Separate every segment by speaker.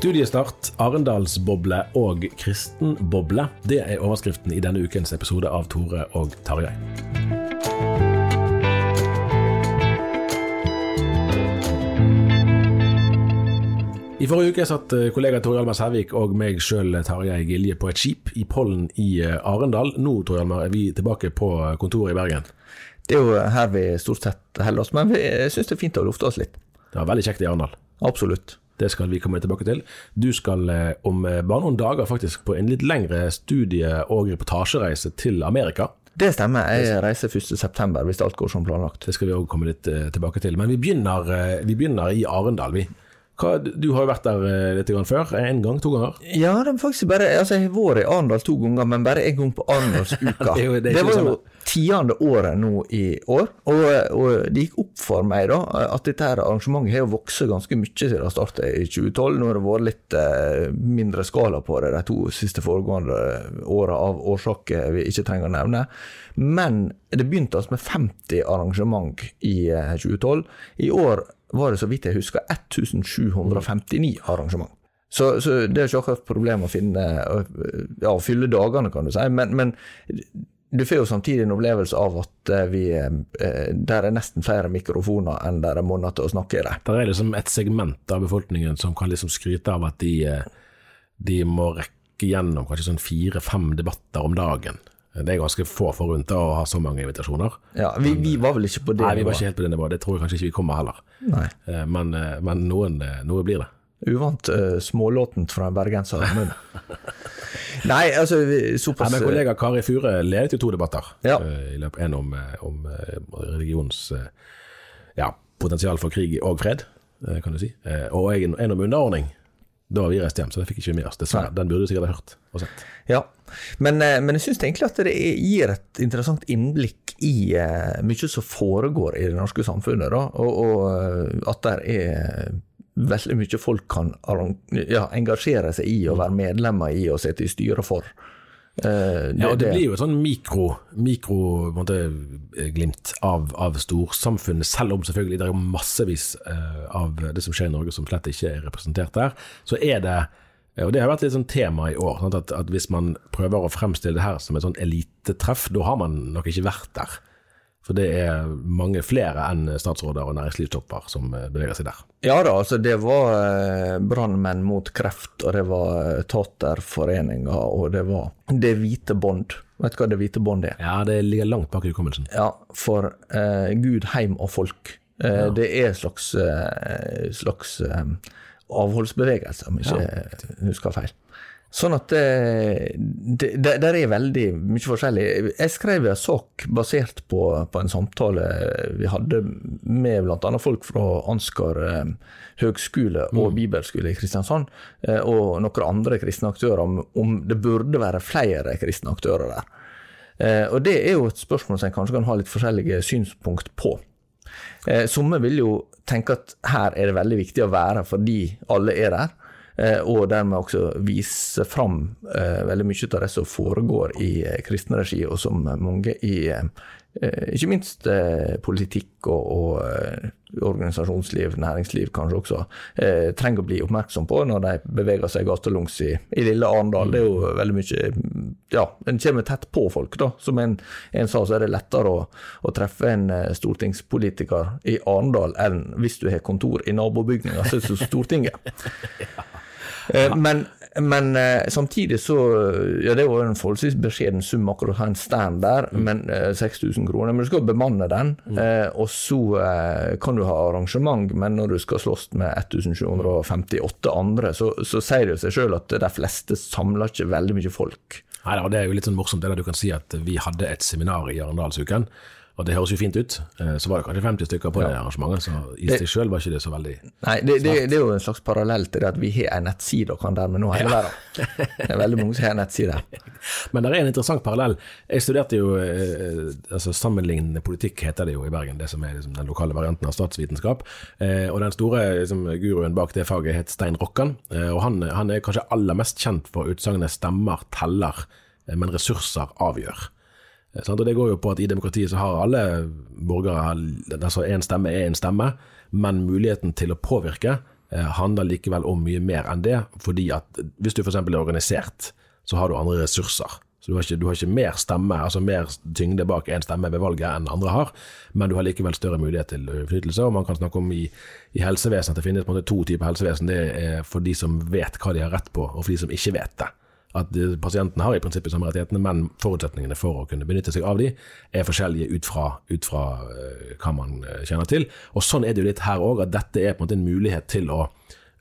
Speaker 1: Studiestart, Arendalsboble og kristenboble. Det er overskriften i denne ukens episode av Tore og Tarjei. I forrige uke satt eh, kollega Tor Hjalmar Sævik og meg sjøl Tarjei Gilje på et skip i Pollen i eh, Arendal. Nå Tor Hjalmar, er vi tilbake på kontoret i Bergen.
Speaker 2: Det er jo her vi stort sett holder oss, men vi syns det er fint å lufte oss litt.
Speaker 1: Det var veldig kjekt i Arendal.
Speaker 2: Absolutt.
Speaker 1: Det skal vi komme tilbake til. Du skal eh, om eh, bare noen dager faktisk på en litt lengre studie- og reportasjereise til Amerika.
Speaker 2: Det stemmer. Jeg reiser 1.9, hvis alt går som planlagt.
Speaker 1: Det skal vi òg komme litt eh, tilbake til. Men vi begynner, vi begynner i Arendal, vi. Hva, du har jo vært der litt før. En gang, to ganger?
Speaker 2: Ja, det er faktisk bare, altså jeg har vært i Arendal to ganger, men bare en gang på Arendalsuka.
Speaker 1: Det det
Speaker 2: det var jo tiende året nå i år, og, og det gikk opp for meg da, at dette her arrangementet har jo vokst ganske mye siden det startet i 2012. Nå har det vært litt eh, mindre skala på det de to siste foregående åra av årsaker vi ikke trenger å nevne. Men det begynte altså med 50 arrangement i eh, 2012. I år var det så vidt jeg husker 1759 arrangement. Så, så det er ikke akkurat et problem å finne, ja, å fylle dagene, kan du si. Men, men du får jo samtidig en opplevelse av at eh, vi, eh, der er nesten flere mikrofoner enn der er måneder til å snakke i det.
Speaker 1: Der er liksom et segment av befolkningen som kan liksom skryte av at de, eh, de må rekke gjennom kanskje sånn fire-fem debatter om dagen. Det er ganske få forunt å ha så mange invitasjoner.
Speaker 2: Ja, vi, vi var vel ikke på det
Speaker 1: Nei, vi var ikke helt på det nivået. Det tror jeg kanskje ikke vi kommer heller. Men, men noen, noe blir det.
Speaker 2: Uvant uh, smålåtent fra en bergenser. Nei, altså såpass
Speaker 1: Nei, kollega Kari Fure ledet jo to debatter.
Speaker 2: Ja.
Speaker 1: eh, En om, eh, om eh, religions eh, ja, potensial for krig og fred, eh, kan du si. Eh, Og en, en om underordning. Da var vi reist hjem, så det fikk ikke med oss. Dessverre. Den burde du sikkert ha hørt og sett.
Speaker 2: Ja, men, eh, men jeg syns egentlig at det gir et interessant innblikk i eh, mye som foregår i det norske samfunnet. Da, og, og eh, at det er veldig mye folk kan ja, engasjere seg i og være medlemmer i og sitte i styret for. Eh,
Speaker 1: Ja, og det blir jo et sånn mikro, mikro måte, eh, glimt av, av storsamfunnet, selv om selvfølgelig det er massevis uh, av det som skjer i Norge som slett ikke er representert der. Så er det, og det har vært litt sånn tema i år, at, at hvis man prøver å fremstille det her som et sånn elitetreff, da har man nok ikke vært der. For det er mange flere enn statsråder og næringslivstopper som eh, beveger seg der.
Speaker 2: Ja da, altså det var eh, Brannmenn mot kreft, og det var taterforeninger, Taterforeninga, og det var Det hvite bånd. Vet du hva Det hvite bånd er?
Speaker 1: Ja, det ligger langt bak i hukommelsen.
Speaker 2: Ja, for eh, Gud, heim og folk. Eh, Det er en slags, eh, slags eh, avholdsbevegelse, om jeg ikke husker feil. Sånn at det, det, det der er veldig mye forskjellig. Jeg skrev en sak basert på, på en samtale vi hadde med bl.a. folk fra Ansgar eh, høgskole og bibelskole i Kristiansand, eh, og noen andre kristne aktører, om, om det burde være flere kristne aktører der. Eh, og det er jo et spørsmål som en kanskje kan ha litt forskjellige synspunkt på. Eh, Somme vil jo tenke at her er det veldig viktig å være fordi alle er der. Eh, og dermed også vise fram eh, veldig mye av det som foregår i eh, kristen regi, og som mange i ikke minst eh, politikk og, og eh, organisasjonsliv, næringsliv kanskje også, eh, trenger å bli oppmerksom på når de beveger seg gatelangs i, i lille Arendal. Det er jo veldig mye Ja, en kommer tett på folk, da. Som en, en sa, så er det lettere å, å treffe en eh, stortingspolitiker i Arendal enn hvis du har kontor i nabobygninga som Stortinget. Eh, Men, men eh, samtidig så Ja, det var en forholdsvis beskjeden sum akkurat å ha en stand der, men eh, 6000 kroner. Men du skal bemanne den, eh, og så eh, kan du ha arrangement, men når du skal slåss med 1758 andre, så, så sier det jo seg sjøl at de fleste samler ikke veldig mye folk.
Speaker 1: Nei, det er jo litt sånn morsomt det der du kan si at vi hadde et seminar i Arendalsuken, og det høres jo fint ut. Eh, Så var det kanskje 50 stykker på det arrangementet, så i
Speaker 2: Det-
Speaker 1: seg sjøl var ikke det så veldig
Speaker 2: Nei, det, det, det er jo en slags parallell til det at vi har en nettside og kan dermed nå hele verden. Det er veldig mange som har en nettside.
Speaker 1: Men det er en interessant parallell. Jeg studerte jo eh, altså Sammenlignende politikk heter det jo i Bergen, det som er liksom den lokale varianten av statsvitenskap. Eh, og den store liksom, guruen bak det faget het Stein Rokkan. Og han, han er kanskje aller mest kjent for utsagnet 'stemmer teller, men ressurser avgjør'. Eh? Og Det går jo på at i demokratiet så har alle borgere altså en stemme er en stemme, men muligheten til å påvirke eh, handler likevel om mye mer enn det. fordi at hvis du f.eks. er organisert, så har du andre ressurser. Så du har, ikke, du har ikke mer stemme, altså mer tyngde bak én stemme ved valget enn andre har, men du har likevel større mulighet til innflytelse. Og man kan snakke om i, i helsevesenet at det finnes to typer helsevesen. Det er for de som vet hva de har rett på, og for de som ikke vet det at pasienten har i prinsippet samme rettighetene, men forutsetningene for å kunne benytte seg av de er forskjellige ut fra, ut fra eh, hva man eh, kjenner til. Og Sånn er det jo litt her òg, at dette er på en måte en mulighet til å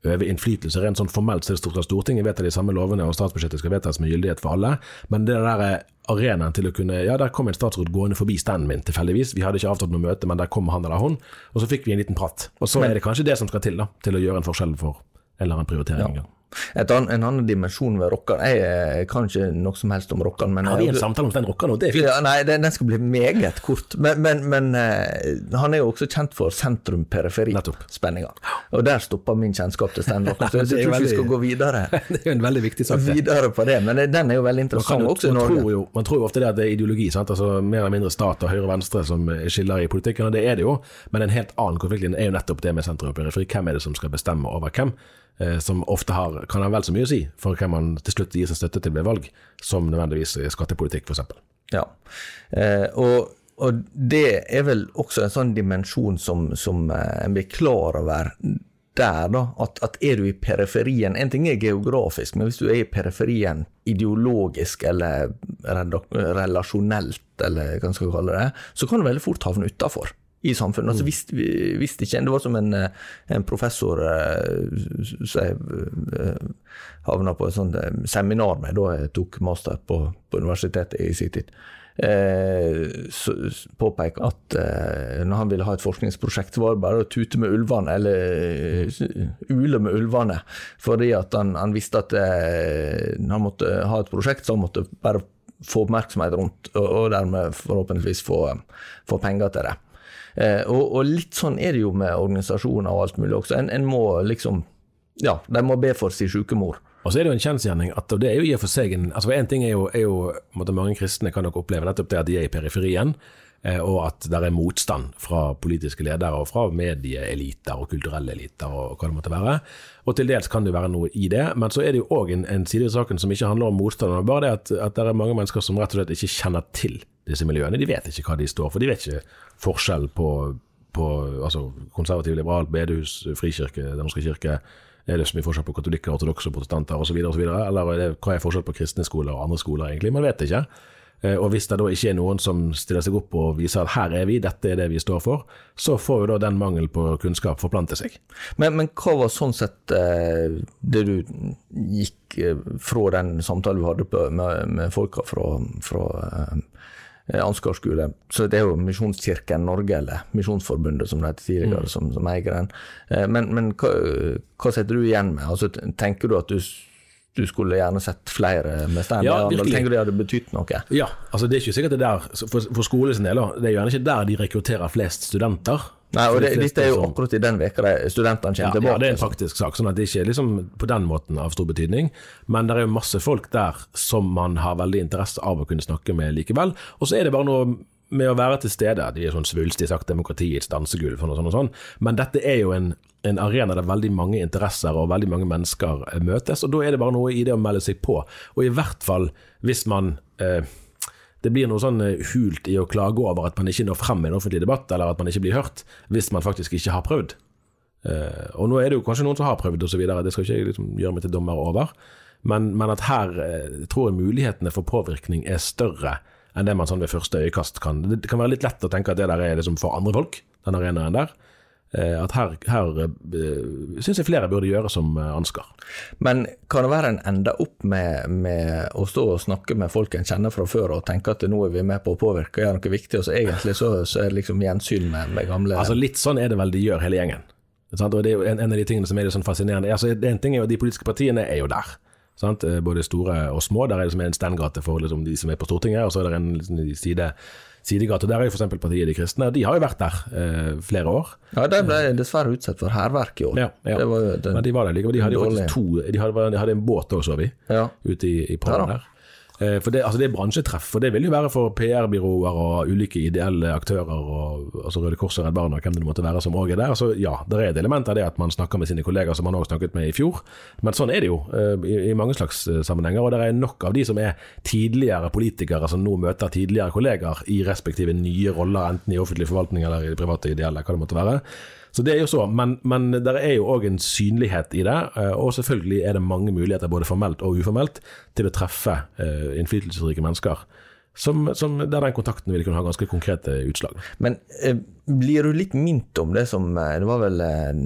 Speaker 1: øve innflytelse. Rent sånn formelt så er Stortinget vedtar de samme lovene, og statsbudsjettet skal vedtas med gyldighet for alle. Men det der er arenaen til å kunne Ja, der kom en statsråd gående forbi standen min tilfeldigvis. Vi hadde ikke avtalt noe møte, men der kom han eller hun, og så fikk vi en liten prat. Og så er det kanskje det som skal til da, til å gjøre en forskjell for en eller annen prioritering.
Speaker 2: Ja. Et ann, en annen dimensjon ved rockeren Jeg eh, kan ikke noe som helst om rockeren. men
Speaker 1: Har vi en samtale om den Rokkan nå? Det.
Speaker 2: Ja, nei, den, den skal bli meget kort. Men, men, men uh, han er jo også kjent for sentrum-periferi-spenninga. Og der stopper min kjennskap til Stein Rockan. Så jeg tror vi skal gå videre,
Speaker 1: Det er jo en veldig viktig sak.
Speaker 2: videre på det. Men den er jo veldig interessant
Speaker 1: jo,
Speaker 2: også i
Speaker 1: man,
Speaker 2: Norge.
Speaker 1: tror jo, man tror jo ofte det at det er ideologi, sant? Altså, mer eller mindre stat og høyre og venstre som skiller i politikken, og det er det jo. Men en helt annen konfliktlinje er jo nettopp det med sentrum og periferi. Hvem er det som skal bestemme over hvem? Eh, som ofte har, kan ha vel så mye å si for hvem man til slutt gir sin støtte til ved valg, som nødvendigvis skattepolitikk, f.eks.
Speaker 2: Ja. Eh, og, og det er vel også en sånn dimensjon som, som eh, en blir klar over der, da. At, at er du i periferien En ting er geografisk, men hvis du er i periferien ideologisk eller relasjonelt, eller hva man skal kalle det, så kan du veldig fort havne utafor. I samfunnet. Altså, visst hvis det ikke Det var som en, eh, en professor som jeg havna på et sånt eh, seminar med da jeg tok master på, på universitetet i sin tid. Eh, at eh, når han ville ha et forskningsprosjekt, så var det bare å tute med ulvene, eller eh, ule med ulvene. Fordi at han, han visste at eh, han måtte ha et prosjekt, så han måtte bare få oppmerksomhet rundt, og, og dermed forhåpentligvis få, få penger til det. Eh, og, og litt sånn er det jo med organisasjoner og alt mulig også. En, en må liksom Ja, de må be for sin syke mor.
Speaker 1: Og så er det jo en kjensgjerning at det er jo i og for seg en altså En ting er jo, er jo mange kristne kan nok oppleve nettopp det at de er i periferien, eh, og at det er motstand fra politiske ledere og fra medieeliter og kulturelle eliter og hva det måtte være. Og til dels kan det jo være noe i det, men så er det jo òg en, en side i saken som ikke handler om motstand, men bare det at, at det er mange mennesker som rett og slett ikke kjenner til disse miljøene. De vet ikke hva de står for, de vet ikke forskjell på, på altså, konservativ, liberal, bedehus, frikirke, Den norske kirke. Er det så mye forskjell på katolikker, ortodokse, protestanter osv.? Eller er det, hva er forskjell på kristne skoler og andre skoler, egentlig? Man vet ikke. Eh, Og hvis det da ikke er noen som stiller seg opp og viser at her er vi, dette er det vi står for, så får jo da den mangel på kunnskap forplante seg.
Speaker 2: Men, men hva var sånn sett eh, det du gikk eh, fra den samtalen vi hadde med, med folka fra, fra Ansgar skole? Så det er jo Misjonskirken Norge, eller Misjonsforbundet som det het tidligere, som, som eier den. Eh, men men hva, hva setter du igjen med? Altså, tenker du at du du skulle gjerne sett flere med stand?
Speaker 1: Ja, virkelig.
Speaker 2: Tenker du det hadde betydd noe?
Speaker 1: Ja, altså det er ikke sikkert det der, for, for skolens del, det er gjerne ikke der de rekrutterer flest studenter.
Speaker 2: Nei, og det, dette er jo akkurat i den veka de studentene
Speaker 1: ja,
Speaker 2: kommer tilbake.
Speaker 1: ja, det er en faktisk sak, sånn at det ikke er liksom på den måten av stor betydning. Men det er jo masse folk der som man har veldig interesse av å kunne snakke med likevel. Og så er det bare noe med å være til stede. De er sånn svulstig sagt demokratiets dansegulv og sånn og sånn. Men dette er jo en, en arena der veldig mange interesser og veldig mange mennesker eh, møtes, og da er det bare noe i det å melde seg på. Og i hvert fall hvis man eh, det blir noe sånn eh, hult i å klage over at man ikke når frem i en offentlig debatt, eller at man ikke blir hørt, hvis man faktisk ikke har prøvd. Eh, og nå er det jo kanskje noen som har prøvd osv., det skal ikke jeg liksom gjøre meg til dommer over. Men, men at her eh, tror jeg mulighetene for påvirkning er større enn det man sånn ved første øyekast kan. Det kan være litt lett å tenke at det der er liksom for andre folk, den arenaen der. Eh, at her, her uh, syns jeg flere burde gjøre som eh, Ansgar.
Speaker 2: Men kan det være en ender opp med, med å stå og snakke med folk en kjenner fra før og tenke at nå er vi med på å påvirke gjøre noe viktig, og så egentlig så, så er det liksom gjensyn med, med gamle
Speaker 1: Altså Litt sånn er det vel de gjør, hele gjengen. Og det er jo en, en av de tingene som er sånn fascinerende. Altså, en ting er jo De politiske partiene er jo der. Sant? Eh, Både store og små. Der er det som en standgate for liksom, de som er på Stortinget, og så er det en liksom, side, sidegate. Der er jo f.eks. Partiet De kristne. De har jo vært der eh, flere år.
Speaker 2: Ja, de ble dessverre utsatt for hærverk i år.
Speaker 1: Ja, ja.
Speaker 2: Det var jo den,
Speaker 1: Men de var der likevel. De hadde jo faktisk to De hadde, de hadde en båt òg, så vi,
Speaker 2: Ja.
Speaker 1: ute i, i
Speaker 2: da.
Speaker 1: der. Eh, For det, altså det er bransjetreff, for det vil jo være for PR-byråer og ulike ideelle aktører, og, altså Røde Kors og Redd Barna og hvem det måtte være som òg er der. Så ja, det er et element av det at man snakker med sine kollegaer som man òg snakket med i fjor. Men sånn er det jo eh, i, i mange slags eh, sammenhenger. Og det er nok av de som er tidligere politikere som nå møter tidligere kollegaer i respektive nye roller, enten i offentlig forvaltning eller i det private ideelle, hva det måtte være. Så det er jo så, men, men det er jo òg en synlighet i det, eh, og selvfølgelig er det mange muligheter, både formelt og uformelt, til å treffe eh, innflytelsesrike mennesker. Som, som, der den kontakten vil kunne ha ganske konkrete utslag.
Speaker 2: Men eh, blir du litt minnet om det som eh, Det var vel eh,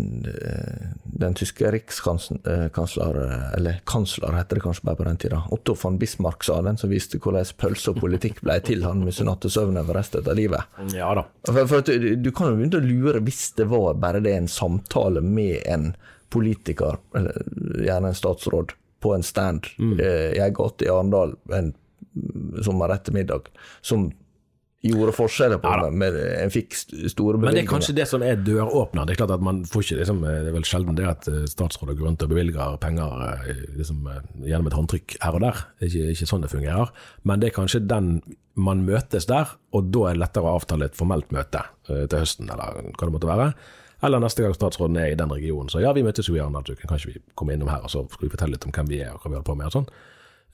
Speaker 2: den tyske rikskansler, eller kansler heter det kanskje bare på den tida, Otto von Bismarck sa, den som viste hvordan pølse og politikk ble til. Han misunnatte søvn over resten av livet.
Speaker 1: Ja da.
Speaker 2: For, for du, du kan jo begynne å lure hvis det var bare det en samtale med en politiker, eller gjerne en statsråd, på en stand eh, i ei gate i Arendal en sommer ettermiddag, som gjorde forskjeller på
Speaker 1: Ja
Speaker 2: meg. En fikk st- store
Speaker 1: Men det er kanskje det som er døråpner. Det er klart at man får ikke liksom, Det er vel sjelden det at eh, statsråder går rundt og bevilger penger eh, liksom, eh, gjennom et håndtrykk her og der. Det er ikke, ikke sånn det fungerer. Men det er kanskje den man møtes der, og da er det lettere å avtale et formelt møte eh, til høsten, eller hva det måtte være. Eller neste gang statsråden er i den regionen. Så ja, vi møtes jo i Arendalsuken, kan ikke vi komme innom her og så skal vi fortelle litt om hvem vi er og hva vi holder på med og sånn.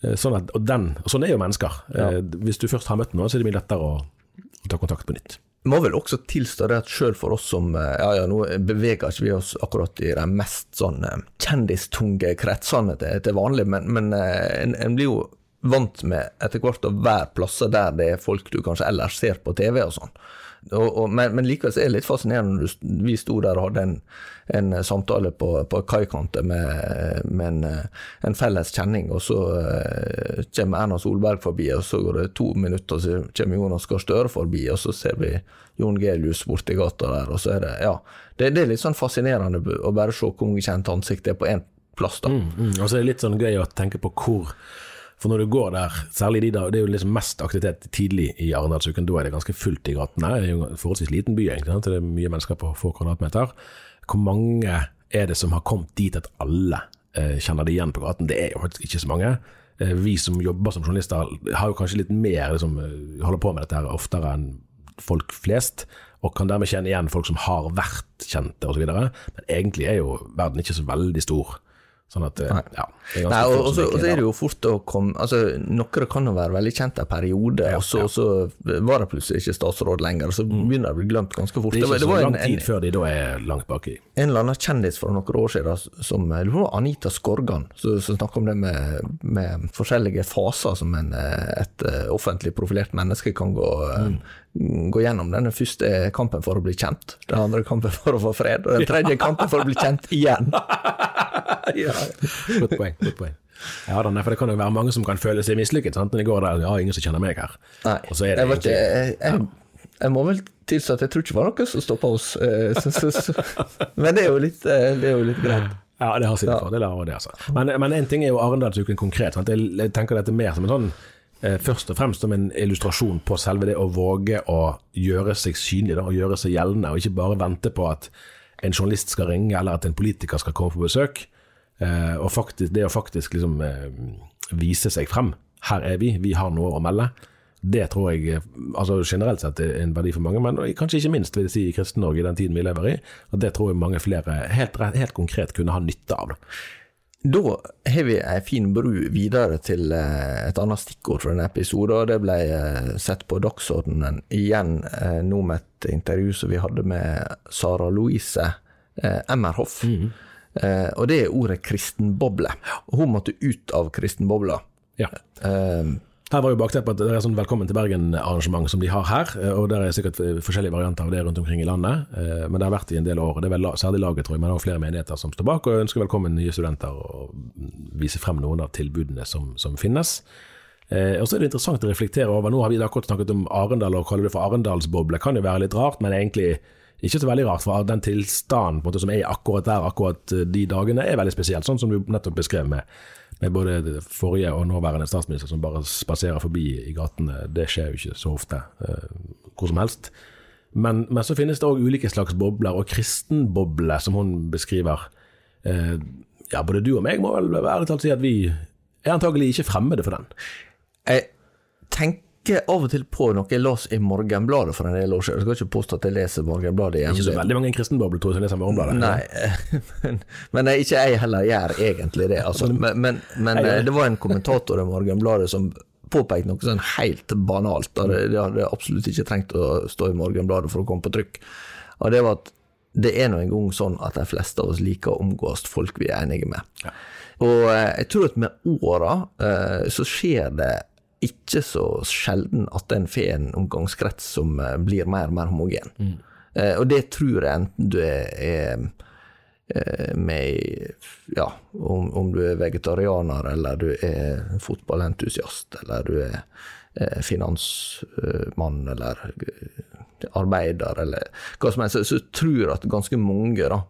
Speaker 1: Eh, Sånn, at, og den, og sånn er jo mennesker. Ja. Hvis du først har møtt noen, så er det mye lettere å, å ta kontakt på nytt.
Speaker 2: må vel også tilstå det at sjøl for oss som eh, Ja, ja, nå beveger ikke vi oss akkurat i de mest sånn eh, kjendistunge kretsene til, til vanlig, men, men eh, en, en blir jo vant med etter hvert å være plasser der det er folk du kanskje ellers ser på TV og sånn. Og, og, men, men likevel er det litt fascinerende når vi sto der og hadde en, en samtale på, på kaikanten med, med en, eh, en felles kjenning, og så uh, kommer Erna Solberg forbi, og så går det to minutter, så kommer Jonas Gahr Støre forbi, og så ser vi Jon Gelius borti gata der, og så er det Ja. Det, det er litt sånn fascinerende å bare se hvor mange kjente ansikt det er på én plass, da.
Speaker 1: Mm, og så er det litt sånn gøy å tenke på hvor For når du går der, særlig de da, det er jo liksom mest aktivitet tidlig i Arendalsuken, da er det ganske fullt i gatene. Det er jo en forholdsvis liten by, egentlig. så Det er mye mennesker på få kvadratmeter. Hvor mange er det som har kommet dit at alle eh, kjenner det igjen på gaten? Det er jo faktisk ikke så mange. Eh, vi som jobber som journalister har jo kanskje litt mer liksom, eh, holder på med dette her oftere enn folk flest, og kan dermed kjenne igjen folk som har vært kjente osv. Men egentlig er jo verden ikke så veldig stor. Sånn at, eh, ja, det
Speaker 2: Nei, og, så så er det jo fort å komme altså, Noen kan jo være veldig kjent en periode, og så, og så var det plutselig ikke statsråd lenger, så begynner det å bli glemt ganske fort.
Speaker 1: Det er ikke så
Speaker 2: var
Speaker 1: lang
Speaker 2: en, en,
Speaker 1: tid før de da er langt baki.
Speaker 2: en eller annen kjendis fra noen år siden som det var Anita Skorgan, som snakket om det med, med forskjellige faser som en, eh, et eh, offentlig profilert menneske kan gå, mm. gå gjennom. Den første er kampen for å bli kjent, den andre kampen for å få fred, og den tredje kampen for å bli kjent igjen.
Speaker 1: Godt poeng. godt poeng. Ja, da, for Det kan jo være mange som kan føle seg mislykket. sant? Når de går der ja, ingen som kjenner meg her.
Speaker 2: Nei,
Speaker 1: Og så det
Speaker 2: jeg,
Speaker 1: egentlig-
Speaker 2: jeg, jeg, jeg må vel tilstå at jeg tror ikke det var noe som stoppa oss. eh. Men det er jo litt, eh, det er jo litt greit.
Speaker 1: Ja, det har sine
Speaker 2: Ja.
Speaker 1: fordeler. og det, altså. Men, men en ting er jo Arendalsuken konkret. Sant? Jeg, jeg tenker dette mer som en sånn eh, Først og fremst som en illustrasjon på selve det å våge å gjøre seg synlig da, og gjøre seg gjeldende, og ikke bare vente på at en journalist skal ringe eller at en politiker skal komme på besøk. Eh, og faktisk, det å faktisk liksom eh, vise seg frem. Her er vi, vi har noe å melde. Det tror jeg eh, altså generelt sett er en verdi for mange, men kanskje ikke minst vil jeg si i Kristen-Norge i den tiden vi lever i. Og det tror jeg mange flere helt, helt konkret kunne ha nytte av. Da.
Speaker 2: Har vi ei fin bru videre til et annet stikkord for denne episoden. og Det ble sett på dagsordenen igjen nå med et intervju som vi hadde med Sara Louise Emmerhoff. Eh, Og det er ordet kristenboble. Og Hun måtte ut av kristenbobla.
Speaker 1: Ja.
Speaker 2: Eh,
Speaker 1: Her var jo bakteppet at det er sånn Velkommen til Bergen-arrangement som de har her. eh, og Der er sikkert forskjellige varianter av det rundt omkring i landet. eh, Men det har vært i en del år. og Det er vel særlig laget, tror jeg, men også flere menigheter som står bak og ønsker velkommen nye studenter og viser frem noen av tilbudene som, som finnes. Eh, og så er det interessant å reflektere over. Nå har vi akkurat snakket om Arendal og kaller det for Arendalsboble. Kan jo være litt rart, men egentlig ikke så veldig rart. For den tilstanden måte, som er akkurat der akkurat eh, de dagene, er veldig spesiell. Sånn som du nettopp beskrev med, med både forrige og nåværende statsminister som bare spaserer forbi i gatene. Det skjer jo ikke så ofte eh, hvor som helst. Men, men så finnes det òg ulike slags bobler, og kristenboble, som hun beskriver. Eh, ja, både du og meg må vel ærlig talt si at vi er antagelig ikke fremmede for den.
Speaker 2: Jeg tenker av og til på noe jeg leste i Morgenbladet for en del år siden. Jeg skal ikke påstå at jeg leser Morgenbladet igjen.
Speaker 1: Ikke så veldig mange kristenbobler tror jeg som leser Morgenbladet.
Speaker 2: Nei, men, men ikke jeg heller gjør egentlig det. Altså. Men, men, men
Speaker 1: det.
Speaker 2: det var en kommentator i Morgenbladet som påpekte noe sånn helt banalt. Det, hadde absolutt ikke trengt å stå i Morgenbladet for å komme på trykk. Og det var at det er nå engang sånn at de fleste av oss liker å omgås folk vi er enige med. Og eh, jeg tror at med åra eh, så skjer det ikke så sjelden at en får en omgangskrets som eh, blir mer og mer homogen. Eh, og det tror jeg enten du er, er eh, med Ja, om, om du er vegetarianer, eller du er fotballentusiast, eller du er eh, finansmann, eller eh, arbeider, eller hva som helst, så, så tror jeg at ganske mange da,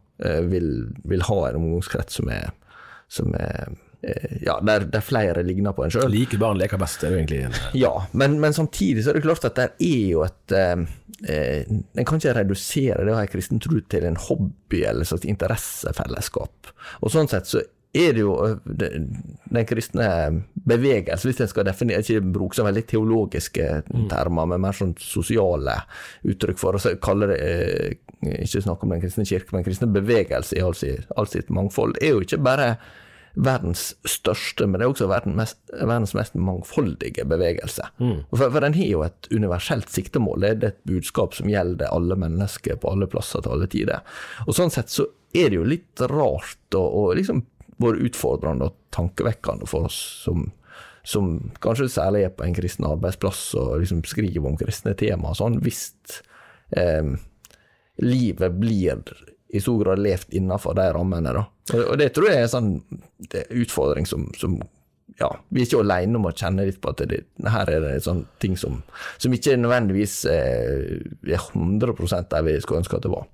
Speaker 2: vil, vil ha en omgangskrets som er, som er ja, der, der flere ligner på en sjøl.
Speaker 1: Like barn leker best, er jo egentlig en
Speaker 2: Ja, men, men samtidig så er det klart at det er jo et eh, eh, En kan ikke redusere det å ha en kristen tro til en hobby eller et slags interessefellesskap. Og sånn sett så er det jo eh, den kristne bevegelse, hvis en skal definere, ikke bruke så veldig teologiske termer, men mer sånn sosiale uttrykk for å kalle det eh, Ikke snakke om den kristne kirke, men kristne bevegelse i all sitt, all sitt mangfold, er jo ikke bare verdens største, men det er også verdens mest, verdens mest mangfoldige bevegelse. For, for den har jo et universelt siktemål, det er et budskap som gjelder alle mennesker på alle plasser til alle tider. Og sånn sett så er det jo litt rart og, og liksom både utfordrende og tankevekkende for oss som, som kanskje særlig er på en kristen arbeidsplass og liksom skriver om kristne tema og sånn, hvis eh, livet blir i stor grad levd innenfor de rammene. Da. Og, det tror jeg er en sånn er utfordring som, som ja, Vi er ikke alene om å kjenne litt på at det, her er det sånne ting som, som ikke nødvendigvis eh, er 100% der vi skulle ønske at det var.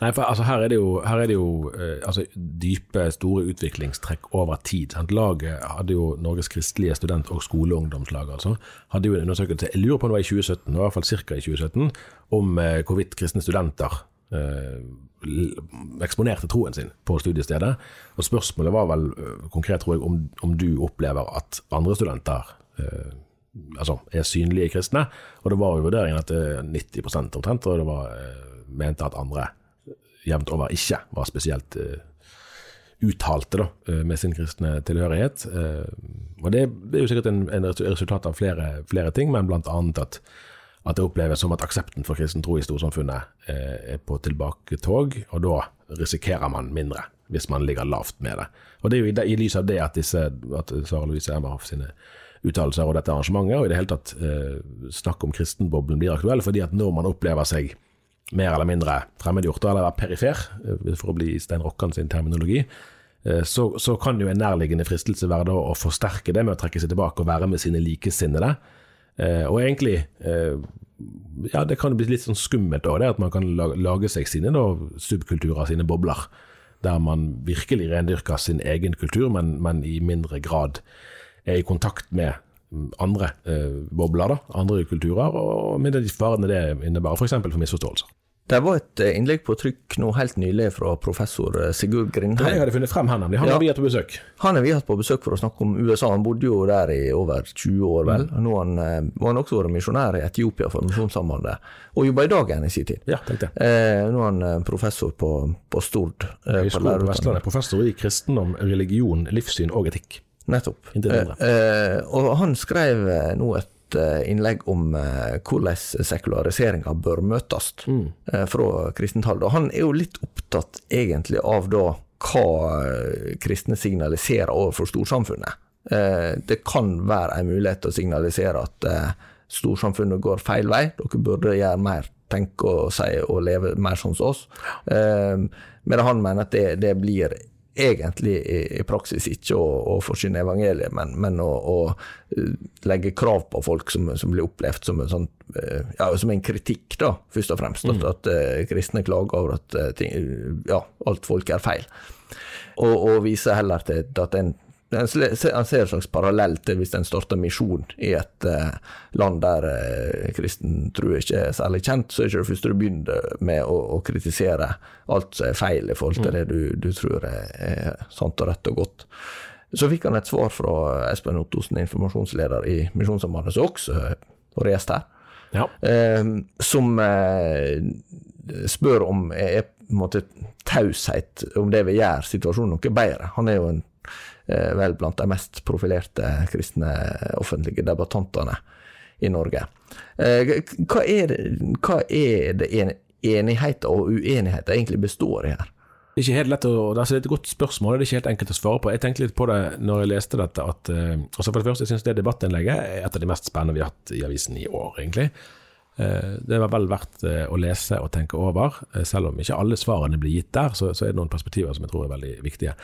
Speaker 1: Nei, for altså, her er det jo, er det jo eh, altså, dype, store utviklingstrekk over tid. Sant? Laget hadde jo Norges kristelige student- og skoleungdomslag, altså, hadde jo en undersøkelse, jeg lurer på om det var i 2017, i hvert fall ca. i 2017, om eh, hvorvidt kristne studenter eksponerte troen sin på studiestedet. Og spørsmålet var vel eh, konkret, tror jeg, om, om du opplever at andre studenter eh, altså, er synlige kristne. Og det var jo vurderingen at eh, 90% omtrent, og det var, eh, mente at andre jevnt over ikke var spesielt eh, uttalte da, eh, med sin kristne tilhørighet. Og det er jo sikkert en, en resultat av flere, flere, ting, men annet at, at det oppleves som at aksepten for kristen tro i storsamfunnet er på tilbaketog, og da risikerer man mindre hvis man ligger lavt med det. Og Det er jo i, i lys av det at, disse, at Sara Louise Emmerhoff sine uttalelser og dette arrangementet, og i det hele tatt eh, snakk om kristenboblen blir aktuell, fordi at når man opplever seg mer eller mindre fremmedgjort, eller perifer, eh, for å bli Stein Rokkan sin terminologi, eh, så, så, kan jo en nærliggende fristelse være da å forsterke det med å trekke seg tilbake og være med sine likesinnede. Eh, og egentlig ja, det kan bli litt sånn skummelt òg, at man kan lage seg sine da, subkulturer, sine bobler. Der man virkelig rendyrker sin egen kultur, men, men i mindre grad er i kontakt med andre eh, bobler, da, andre kulturer, og med de farene det innebærer, f.eks. For, for misforståelser.
Speaker 2: Det var et eh, innlegg på trykk nå helt nylig fra professor eh, Sigurd Grindheim.
Speaker 1: Jeg hadde funnet frem her, nemlig. Han ja, har vi hatt på besøk.
Speaker 2: Han har vi hatt på besøk for å snakke om USA. Han bodde jo der i over 20 år, vel. Mm. Nå han, eh, har han også vært misjonær i Etiopia for Misjonssambandet, og jobba i Dagen i sin tid.
Speaker 1: Ja, tenkte
Speaker 2: jeg. Eh, nå er han professor på, på Stord.
Speaker 1: Eh, på, på Vestlandet. Professor i kristendom, religion, livssyn og etikk.
Speaker 2: Nettopp. Eh, og han skrev nå et eh, innlegg om eh, hvordan sekulariseringa bør møtes mm. eh, fra kristent hold. Og han er jo litt opptatt egentlig av da hva eh, kristne signaliserer overfor storsamfunnet. det kan være en mulighet til å signalisere at storsamfunnet går feil vei, dere burde gjøre mer tenke og si og leve mer som oss. Eh, men han mener at det, det blir egentlig i, i praksis ikke å, å forsyne evangeliet, men, men å, å, eh, legge krav på folk som, som blir opplevd som en, sånn, eh, ja, som en kritikk, da, først og fremst. Mm. At, at uh, kristne klager over at ting, ja, alt folk er feil. Og, og viser heller til at en en ser en slags parallell til hvis en starter misjon i et eh, land der eh, kristen tro ikke er særlig kjent, så er ikke det første du begynner med å, å, kritisere alt som er feil i forhold til mm. det du, du tror er, er, sant og rett og godt. Så fikk han et svar fra Espen Ottosen, informasjonsleder i Misjonssambandet, som også har gjest her, ja. eh, som eh, spør om er på en måte taushet om det vil gjøre situasjonen noe bedre. Han er jo en vel blant de mest profilerte kristne offentlige debattantene i Norge. Eh, hva er det, hva er det enigheten og uenigheten egentlig består i her?
Speaker 1: Det er ikke helt lett å, altså det er et godt spørsmål, det er ikke helt enkelt å svare på. Jeg tenkte litt på det når jeg leste dette. at, uh, altså For det første, jeg syns det debattinnlegget er et av de mest spennende vi har hatt i avisen i år, egentlig. Uh, det var vel verdt uh, å lese og tenke over. selv om ikke alle svarene blir gitt der, så, er det noen perspektiver som jeg tror er veldig viktige.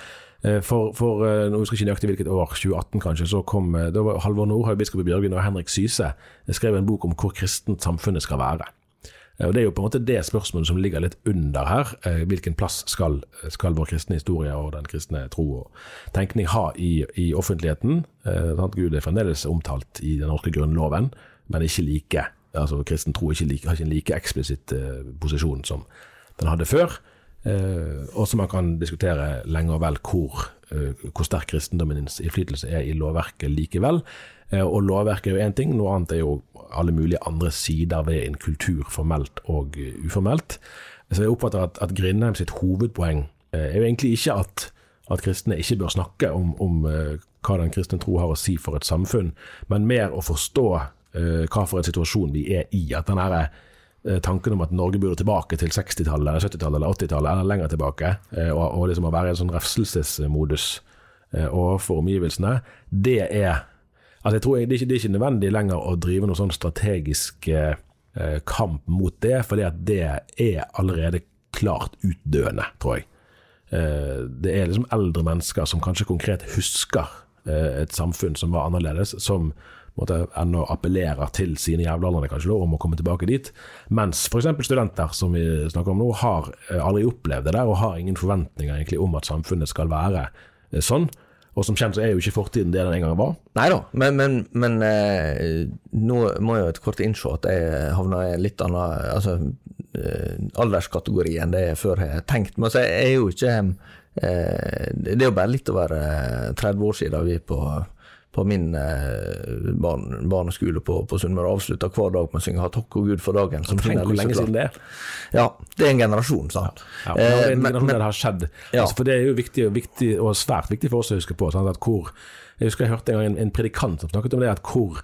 Speaker 1: Eh, for, for eh, nå husker jeg ikke nøyaktig hvilket år, 2018 kanskje, så kom eh, da var Halvor Nordhaug, biskop i Bjørgvin og Henrik Syse skrev en bok om hvor kristent samfunnet skal være. Og Det er jo på en måte det spørsmålet som ligger litt under her. Hvilken plass skal, skal vår kristne historie og den kristne tro og tenkning ha i, i offentligheten? Gud er fremdeles omtalt i den norske grunnloven, men ikke like. Altså Kristen tro ikke like, har ikke en like eksplisitt posisjon som den hadde før. Eh, og så man kan diskutere lenge og vel hvor, eh, hvor sterk kristendommens innflytelse er i lovverket likevel. Eh, og lovverket er jo én ting, noe annet er jo alle mulige andre sider ved en kultur, formelt og uformelt. Så jeg oppfatter at, at Grindheim sitt hovedpoeng er jo egentlig ikke at, at kristne ikke bør snakke om, om hva den kristne tro har å si for et samfunn, men mer å forstå hva for en situasjon vi er i. At den herre Eh, tanken om at Norge burde tilbake til 60-tallet, 70-tallet eller 80-tallet, eller lenger tilbake, eh, og, og liksom å være i en sånn refselsesmodus eh, overfor omgivelsene, det er Altså jeg tror jeg, det, er ikke, det er ikke nødvendig lenger å drive noen sånn strategisk eh, kamp mot det, fordi at det er allerede klart utdøende, tror jeg. Eh, det er liksom eldre mennesker som kanskje konkret husker eh, et samfunn som var annerledes, som måte, ennå appellerer til sine jævlaldrende kanskje om å komme tilbake dit. Mens f.eks. studenter, som vi snakker om nå, har eh, aldri opplevd det der, og har ingen forventninger egentlig om at samfunnet skal være eh, sånn. Og som kjent så er jo ikke fortiden det den en gang var.
Speaker 2: Nei da, men, men, men eh, nå må jeg jo et kort innse at jeg havna i en litt annen altså, eh, alderskategori enn det jeg før har tenkt. Men altså, jeg er jo ikke eh, Det er jo bare litt over 30 år siden vi på på min eh, barn, barneskole på, på Sunnmøre avslutta hver dag med å synge 'Ha takk og Gud for dagen'. Som
Speaker 1: Tenk hvor lenge siden det er.
Speaker 2: Ja, det er en generasjon, sant.
Speaker 1: Ja, det er
Speaker 2: Eh,
Speaker 1: en
Speaker 2: men-
Speaker 1: generasjon der det har skjedd.
Speaker 2: Ja.
Speaker 1: Altså, for det er jo viktig, viktig, og svært viktig for oss å huske på. Sant? At hvor, jeg husker jeg hørte en gang en, en predikant som snakket om det, at hvor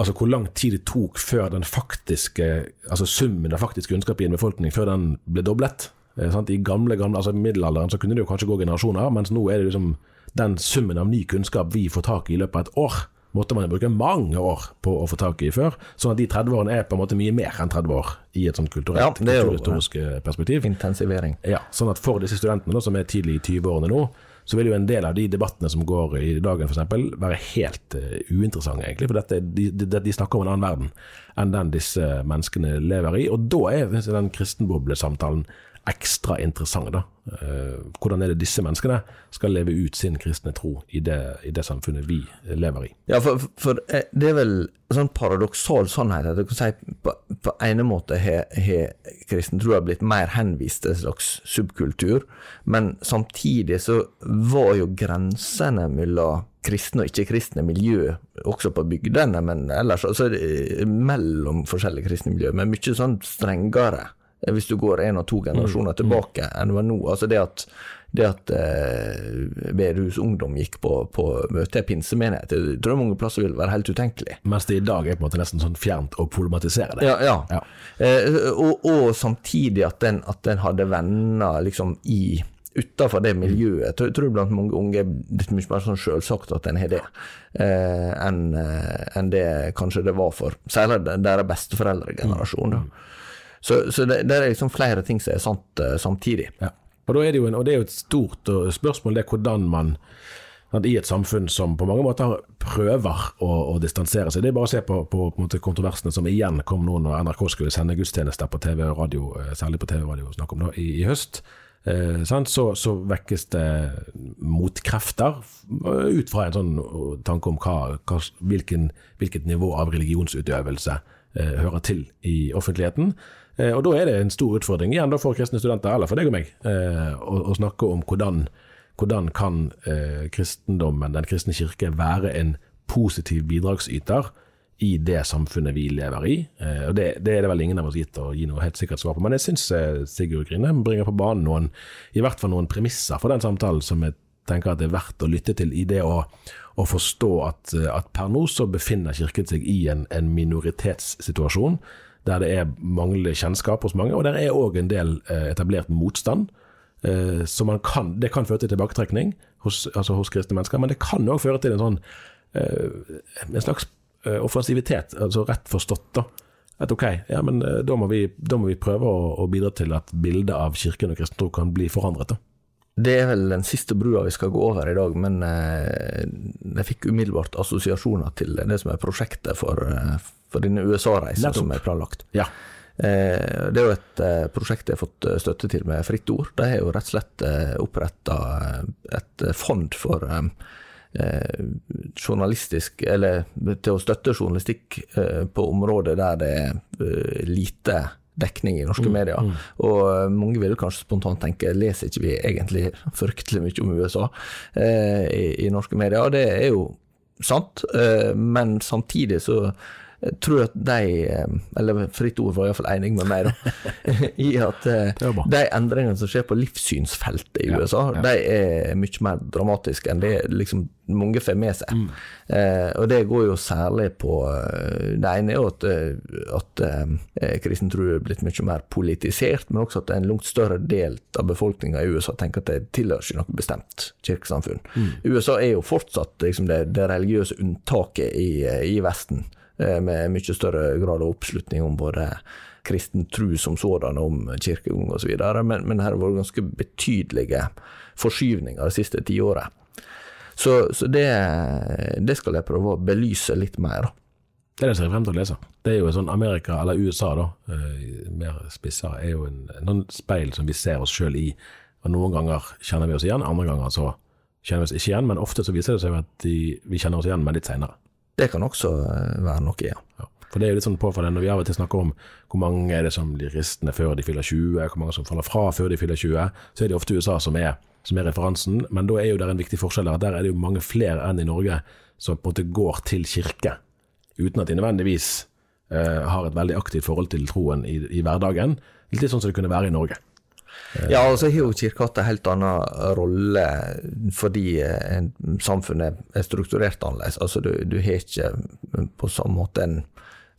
Speaker 1: Altså hvor lang tid det tok før den faktiske, altså summen av faktisk kunnskap i en befolkning før den ble doblet. Eh, sant? I gamle, gamle, altså middelalderen så kunne det jo kanskje gå generasjoner, mens nå er det liksom den summen av ny kunnskap vi får tak i i løpet av et år, måtte man bruke mange år på å få tak i før. Sånn at de 30 årene er på en måte mye mer enn 30 år i et sånt kulturelt,
Speaker 2: Ja,
Speaker 1: kulturhistorisk eh, perspektiv.
Speaker 2: Intensivering.
Speaker 1: Ja, sånn at for disse studentene da, som er tidlig i 20-årene nå, så vil jo en del av de debattene som går i dagen f.eks., være helt uh, uinteressante, egentlig. For dette, de, de, de snakker om en annen verden enn den disse menneskene lever i. Og da er den kristenboblesamtalen ekstra interessant. da. Eh, hvordan er det disse menneskene skal leve ut sin kristne tro i det, i det samfunnet vi lever i?
Speaker 2: Ja, for, for eh, det er vel sånn paradoksal sannhet at du kan si på, på ene måte har kristentroa blitt mer henvist til en slags subkultur, men samtidig så var jo grensene mellom kristne og ikke-kristne miljø, også på bygdene, men ellers altså, eh, mellom forskjellige kristne miljø, men mye sånn strengere hvis du går en og to generasjoner tilbake enn det var nå. Altså det at, det at eh, Bedehus Ungdom gikk på, på møte i pinsemenighet, det tror jeg mange plasser vil være helt utenkelig.
Speaker 1: Mens det i dag er på en måte nesten sånn fjernt å problematisere det.
Speaker 2: Ja, ja.
Speaker 1: Ja.
Speaker 2: Eh, og, og samtidig at den, at den hadde venner liksom i Utafor det miljøet. Jeg tror, jeg tror blant mange unge er det mye mer sånn selvsagt at en har det, eh, enn en det kanskje det var for særlig deres besteforeldregenerasjon. da. Så, så det, det er liksom flere ting som er sant eh, samtidig.
Speaker 1: Ja. Og, er det en, og det er jo et stort uh, spørsmål det er hvordan man i et samfunn som på mange måter prøver å, å distansere seg. Det er bare å se på, på, på kontroversene som igjen kom nå når NRK skulle sende gudstjenester på TV og radio, eh, særlig på TV og radio snakk om da, i, i høst. Eh? Så, så vekkes det motkrefter eh, ut fra en sånn tanke om hva, hva, hvilken, hvilket nivå av religionsutøvelse eh, hører til i offentligheten. Eh, og Da er det en stor utfordring igjen for kristne studenter, eller for deg og meg, eh, å, å snakke om hvordan, hvordan kan eh, kristendommen, den kristne kirke, være en positiv bidragsyter i det samfunnet vi lever i. Og det, det er det vel ingen av oss gitt å gi noe helt sikkert svar på. Men jeg syns Sigurd Grine bringer på banen noen, i hvert fall noen premisser for den samtalen som jeg tenker at det er verdt å lytte til i det å, å forstå at, at per nå så befinner Kirken seg i en, en minoritetssituasjon der det er manglende kjennskap hos mange, og der er òg en del eh, etablert motstand. Eh, så kan, det kan føre til tilbaketrekning hos, altså hos kristne mennesker, men det kan òg føre til en sånn eh, en slags offensivitet, altså rett forstått. da. At ok, ja, men da må vi, da må vi prøve å, å bidra til at bildet av kirken og kristen tro kan bli forandret. da.
Speaker 2: Det er vel den siste brua vi skal gå over i dag, men eh, jeg fikk umiddelbart assosiasjoner til det som er prosjektet for, eh, for denne USA-reisa som er planlagt.
Speaker 1: Ja.
Speaker 2: Eh, det er jo et prosjekt jeg har fått støtte til med Fritt Ord. De har jo rett og slett oppretta et fond for journalistisk Eller til å støtte journalistikk på områder der det er lite dekning i norske medier. Og eh, mange vil kanskje spontant tenke leser ikke vi egentlig fryktelig mye om USA eh, i, i norske medier? Og det er jo sant, eh, men samtidig så jeg tror at de, eh, eller Fritt Ord var iallfall enig med meg, da, i at eh, de endringene som skjer på livssynsfeltet i USA,
Speaker 1: ja.
Speaker 2: de er mye mer dramatiske enn det liksom mange får med seg.
Speaker 1: Mm.
Speaker 2: Eh, og det går jo særlig på eh, Det ene er jo at, eh, at eh, kristen tro er blitt mye mer politisert, men også at en langt større del av befolkninga i USA tenker at det tilhører ikke noe bestemt kirkesamfunn.
Speaker 1: Mm.
Speaker 2: USA er jo fortsatt liksom, det, det religiøse unntaket i, eh, i Vesten, eh, med mye større grad av oppslutning om både kristen tro som sådan, om kirkegang osv., men, men her har vært ganske betydelige forskyvninger det siste tiåret. Så, så det, det skal jeg prøve å belyse litt mer.
Speaker 1: Det er det jeg ser frem til å lese. Det er jo sånn Amerika, eller USA da, eh, mer spissa, er jo en, en sånn speil som vi ser oss sjøl i. Og Noen ganger kjenner vi oss igjen, andre ganger så kjenner vi oss ikke igjen. Men ofte så viser det seg at de, vi kjenner oss igjen, men litt seinere.
Speaker 2: Det kan også eh, være noe, ja.
Speaker 1: Ja. For det er jo litt sånn påfallende når vi av og til snakker om hvor mange er det som blir ristende før de fyller 20, hvor mange som faller fra før de fyller 20, så er det ofte USA som er, som er referansen. Men da er jo der en viktig forskjell at Der er det jo mange flere enn i Norge som på en måte går til kirke, uten at de nødvendigvis eh, har et veldig aktivt forhold til troen i, i hverdagen. Litt sånn som det kunne være i Norge.
Speaker 2: Ja, altså har jo kirka hatt en helt annen rolle fordi eh, samfunnet er strukturert annerledes. Altså du, du har ikke på samme måte en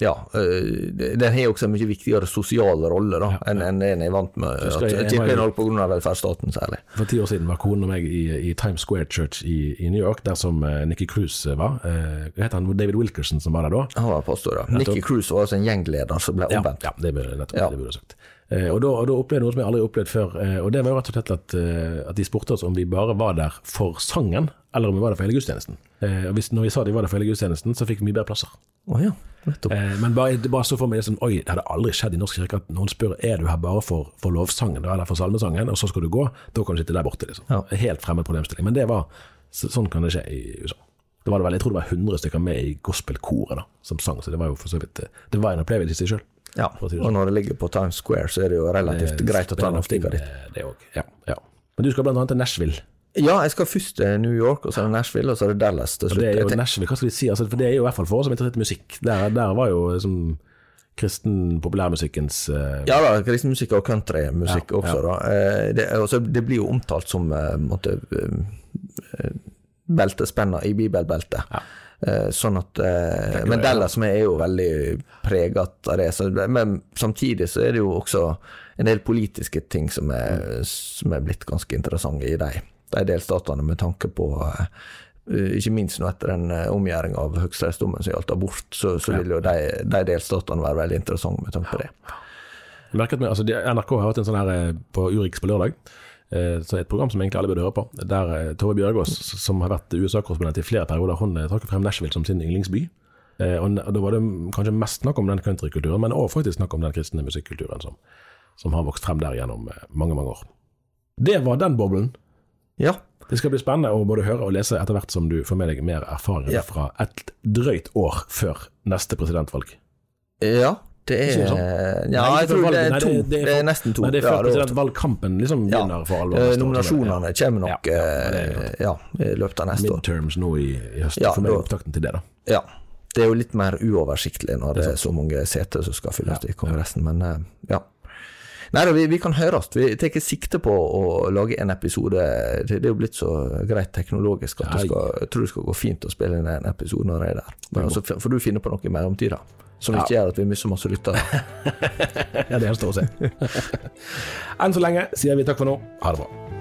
Speaker 2: ja, den har også en mye viktigere sosial rolle da, enn en en er vant med.
Speaker 1: Husker i
Speaker 2: Norge
Speaker 1: jo-
Speaker 2: pga. velferdsstaten særlig.
Speaker 1: For ti år siden var konen og meg i, i Times Square Church i, i New York, der som uh, Nikki Cruise var. Uh, heter han? David Wilkerson som var der da?
Speaker 2: Han var pastor.
Speaker 1: Nettopp.
Speaker 2: Nikki Cruise var altså en gjengleder som ble
Speaker 1: Ja,
Speaker 2: omvendt.
Speaker 1: ja det burde nettopp
Speaker 2: Ja.
Speaker 1: det burde jeg sagt. Eh, og, da, og da opplevde jeg noe som jeg aldri har opplevd før. Eh, og det var jo rett og slett at, eh, at de spurte oss om vi bare var der for sangen, eller om vi var der for hele gudstjenesten. Og hvis, når vi sa de var der for hele gudstjenesten, så fikk vi mye bedre plasser.
Speaker 2: Oh, ja,
Speaker 1: men bare, bare så for meg det som, oi, det hadde aldri skjedd i Norsk kirke at noen spør er du her bare for, for lovsangen eller for salmesangen, og så skal du gå. Da kan du sitte der borte. liksom.
Speaker 2: Ja.
Speaker 1: Helt fremmed problemstilling. Men det var, så, sånn kan det skje i USA. Det var det vel, Jeg tror det var 100 stykker med i gospelkoret da, som sang, så det var jo for så vidt Det var en opplevelse i seg sjøl.
Speaker 2: Ja,
Speaker 1: det
Speaker 2: og når det ligger på Times Square, så er det jo relativt greit å ta noen stikker dit.
Speaker 1: Det òg. Ja, ja. Men du skal annet til Nashville.
Speaker 2: Ja, jeg skal først til New York, og så er det Nashville, og så er det Dallas til slutt.
Speaker 1: det er jo Nashville, hva skal vi si? Altså, for det er jo i hvert fall for oss som er interessert i musikk. Der, der var jo liksom kristen populærmusikkens uh...
Speaker 2: Ja da, kristen musikk og countrymusikk
Speaker 1: Ja,
Speaker 2: også,
Speaker 1: ja.
Speaker 2: da. Eh, Det, også, det blir jo omtalt som uh, måtte, eh, beltespenna i bibelbeltet. Eh, Sånn at eh, Men Dallas med er jo veldig preget av det. Så, men samtidig så er det jo også en del politiske ting som er, som er blitt ganske interessante i de, de delstatene, med tanke på eh, ikke minst nå etter den omgjøringa av høyesterettsdommen som gjaldt abort, så, så vil jo de, de delstatene være veldig interessante med tanke på det.
Speaker 1: Jeg merket meg, altså NRK har hatt en sånn her eh, på Urix på lørdag, eh, så et program som egentlig alle burde høre på, der eh, Tove Bjørgaas, som har vært USA-korrespondent i flere perioder, hun eh, trakk frem Nashville som sin yndlingsby. Eh, Og, da var det kanskje mest snakk om den countrykulturen, men også faktisk snakk om den kristne musikkulturen som, som har vokst frem der gjennom eh, mange, mange år. Det var den boblen.
Speaker 2: Ja,
Speaker 1: Det skal bli spennende å både høre og lese etter hvert som du får med deg mer erfaring
Speaker 2: Ja.
Speaker 1: fra et drøyt år før neste presidentvalg.
Speaker 2: Ja, det er
Speaker 1: Ikke sånn?
Speaker 2: Ja, jeg tror det er to. Nei. Det er,
Speaker 1: for-
Speaker 2: nesten to.
Speaker 1: Nei, det er
Speaker 2: Ja,
Speaker 1: før
Speaker 2: valgkampen er
Speaker 1: liksom
Speaker 2: Ja.
Speaker 1: for alvor.
Speaker 2: Eh, Nominasjonene kommer nok
Speaker 1: ja,
Speaker 2: eh,
Speaker 1: det er
Speaker 2: ja, i løpet av neste år.
Speaker 1: midterms nå i, i høst.
Speaker 2: Ja,
Speaker 1: for meg er opptakten til det, da.
Speaker 2: Ja. Det er jo litt mer uoversiktlig når det er så mange seter som skal fylles i Kongressen, men eh, ja. Nei da, vi, vi kan høres. Vi tar sikte på å lage en episode. Det, det er jo blitt så greit teknologisk at skal, jeg tror det skal gå fint å spille inn en episode når jeg er der. Men altså, får du finne på noe i mellomtida som ikke gjør at vi mister masse lyttere.
Speaker 1: Ja, det gjenstår å se. Enn så lenge sier vi takk for nå. Ha det bra.